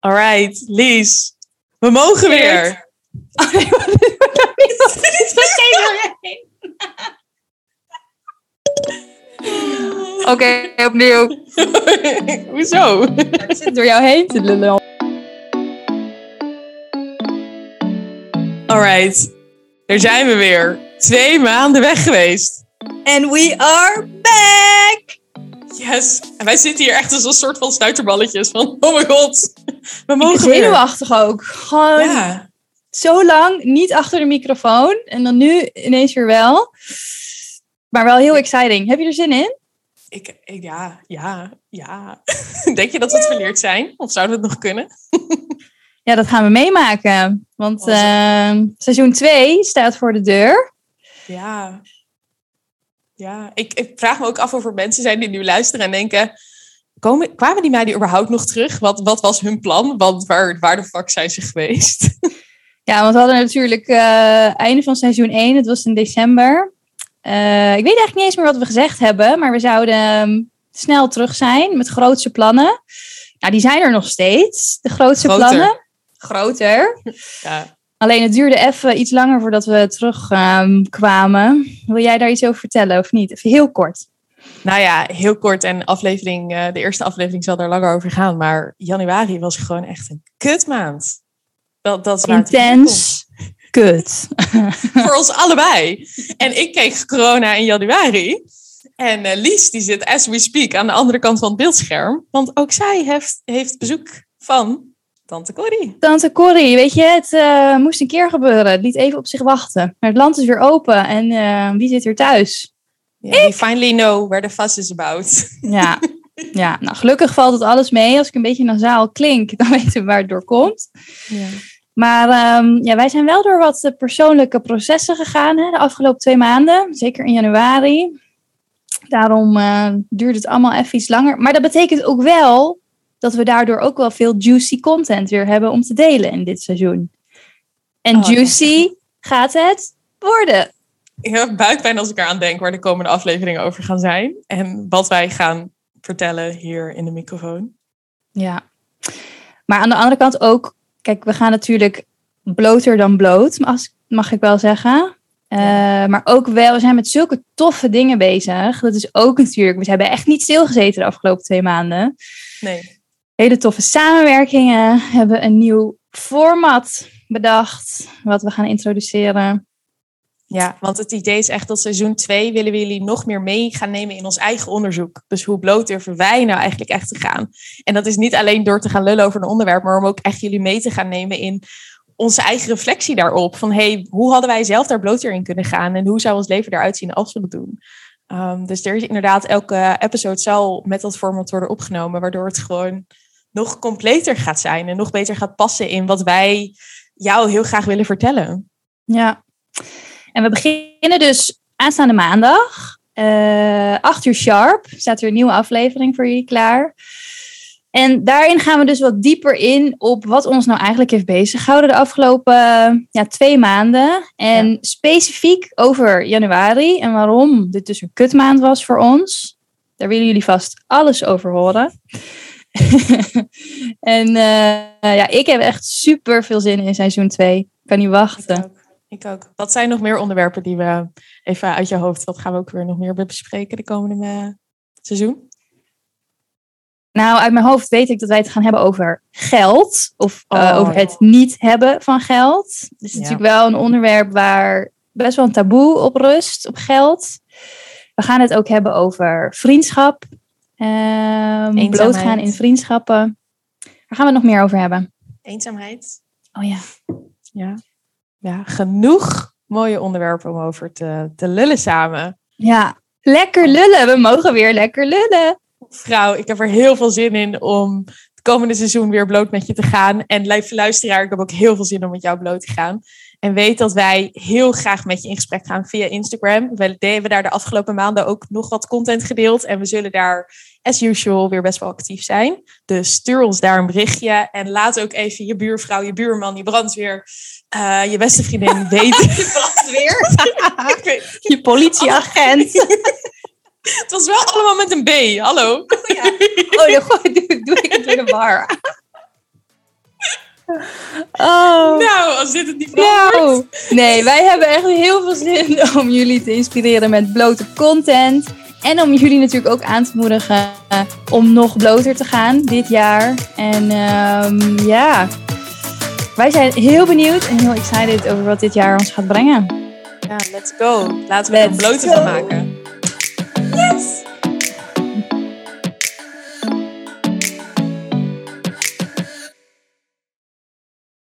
Alright, Lies. We mogen weer. Oh nee? Oké, opnieuw. Hoezo? Ik zit door jou heen te lullen. Alright, daar zijn we weer. Twee maanden weg geweest. And we are back! Yes. En wij zitten hier echt als een soort van stuiterballetjes. Van, oh mijn god. We mogen weer. zenuwachtig ook. Gewoon Ja. zo lang niet achter de microfoon. En dan nu ineens weer wel. Maar wel heel exciting. Heb je er zin in? Ik, ik- ja, ja, ja. Denk je dat we het verleerd zijn? Of zouden we het nog kunnen? Ja, dat gaan we meemaken. Want Was het- eh, seizoen 2 staat voor de deur. Ja. Ja, ik, ik vraag me ook af of er mensen zijn die nu luisteren en denken... Komen, kwamen die meiden überhaupt nog terug? Wat, wat was hun plan? Want waar, waar de fuck zijn ze geweest? Ja, want we hadden natuurlijk eh einde van seizoen 1. Het was in december. Eh, ik weet eigenlijk niet eens meer wat we gezegd hebben. Maar we zouden ehm, snel terug zijn met grootse plannen. Nou, die zijn er nog steeds. De grootste Groter. plannen. Groter. ja. Alleen het duurde even iets langer voordat we terugkwamen. Wil jij daar iets over vertellen of niet? Even heel kort. Nou ja, heel kort. En aflevering, eh, de eerste aflevering zal er langer over gaan. Maar januari was gewoon echt een kutmaand. Dat, dat is Intens. Kut. Voor ons allebei. En ik kreeg corona in januari. En eh, Lies, die zit as we speak aan de andere kant van het beeldscherm. Want ook zij heeft, heeft bezoek van Tante Corrie. Tante Corrie, weet je, het eh, moest een keer gebeuren. Het liet even op zich wachten. Maar het land is weer open en eh, wie zit weer thuis? Ja, we finally know where the fuss is about. Ja. ja, nou gelukkig valt het alles mee. Als ik een beetje nasaal klink, dan weten we waar het door komt. Ja. Maar ehm, ja, wij zijn wel door wat eh, persoonlijke processen gegaan hè, de afgelopen twee maanden. Zeker in januari. Daarom duurt het allemaal even iets langer. Maar dat betekent ook wel dat we daardoor ook wel veel juicy content weer hebben om te delen in dit seizoen. En Oh, juicy gaat het worden. Ik heb buikpijn als ik eraan denk waar de komende afleveringen over gaan zijn. En wat wij gaan vertellen hier in de microfoon. Ja. Maar aan de andere kant ook, kijk, we gaan natuurlijk bloter dan bloot, mag ik wel zeggen. Eh, Maar ook wel, we zijn met zulke toffe dingen bezig. Dat is ook natuurlijk, we hebben echt niet stilgezeten de afgelopen twee maanden. Nee. Hele toffe samenwerkingen. We hebben een nieuw format bedacht, wat we gaan introduceren. Ja, want het idee is echt dat seizoen 2 willen we jullie nog meer mee gaan nemen in ons eigen onderzoek. Dus hoe bloot durven wij nou eigenlijk echt te gaan? En dat is niet alleen door te gaan lullen over een onderwerp, maar om ook echt jullie mee te gaan nemen in onze eigen reflectie daarop. Van hey, hoe hadden wij zelf daar bloot in kunnen gaan? En hoe zou ons leven eruit zien als we dat doen? Um, dus er is inderdaad, elke episode zal met dat format worden opgenomen, waardoor het gewoon nog completer gaat zijn en nog beter gaat passen in wat wij jou heel graag willen vertellen. Ja. En we beginnen dus aanstaande maandag. eh 8 uur sharp. Staat er een nieuwe aflevering voor jullie klaar. En daarin gaan we dus wat dieper in op wat ons nou eigenlijk heeft bezighouden de afgelopen ja, twee maanden. En specifiek over januari en waarom dit dus een kutmaand was voor ons. Daar willen jullie vast alles over horen. en eh, ja, ik heb echt super veel zin in seizoen 2. Ik kan niet wachten. Ik ook. Ik ook. Wat zijn nog meer onderwerpen die we even uit je hoofd, wat gaan we ook weer nog meer bespreken de komende eh, seizoen? Nou, uit mijn hoofd weet ik dat wij het gaan hebben over geld. Of eh, Oh. over het niet hebben van geld. Dus het is Ja. natuurlijk wel een onderwerp waar best wel een taboe op rust, op geld. We gaan het ook hebben over vriendschap. Eenzaamheid. blootgaan in vriendschappen. Waar gaan we het nog meer over hebben? Eenzaamheid. Oh ja. Ja. Ja, genoeg mooie onderwerpen om over te, te lullen samen. Ja, lekker lullen. We mogen weer lekker lullen. Vrouw, ik heb er heel veel zin in om het komende seizoen weer bloot met je te gaan. En lieve luisteraar, ik heb ook heel veel zin om met jou bloot te gaan. En weet dat wij heel graag met je in gesprek gaan via Instagram. We hebben daar de afgelopen maanden ook nog wat content gedeeld. En we zullen daar, as usual, weer best wel actief zijn. Dus stuur ons daar een berichtje. En laat ook even je buurvrouw, je buurman, je brandweer, eh, je beste vriendin weten. Weer? Ik weet- Je politieagent. het was wel allemaal met een B. Hallo. Oh, dan gooi- doe, doe ik het door de war. Oh. Nou, als dit het niet Nou, nee, wij hebben echt heel veel zin om jullie te inspireren met blote content. En om jullie natuurlijk ook aan te moedigen om nog bloter te gaan dit jaar. En ehm, ja, wij zijn heel benieuwd en heel excited over wat dit jaar ons gaat brengen. Ja, let's go. Laten we er blote van maken. Peace.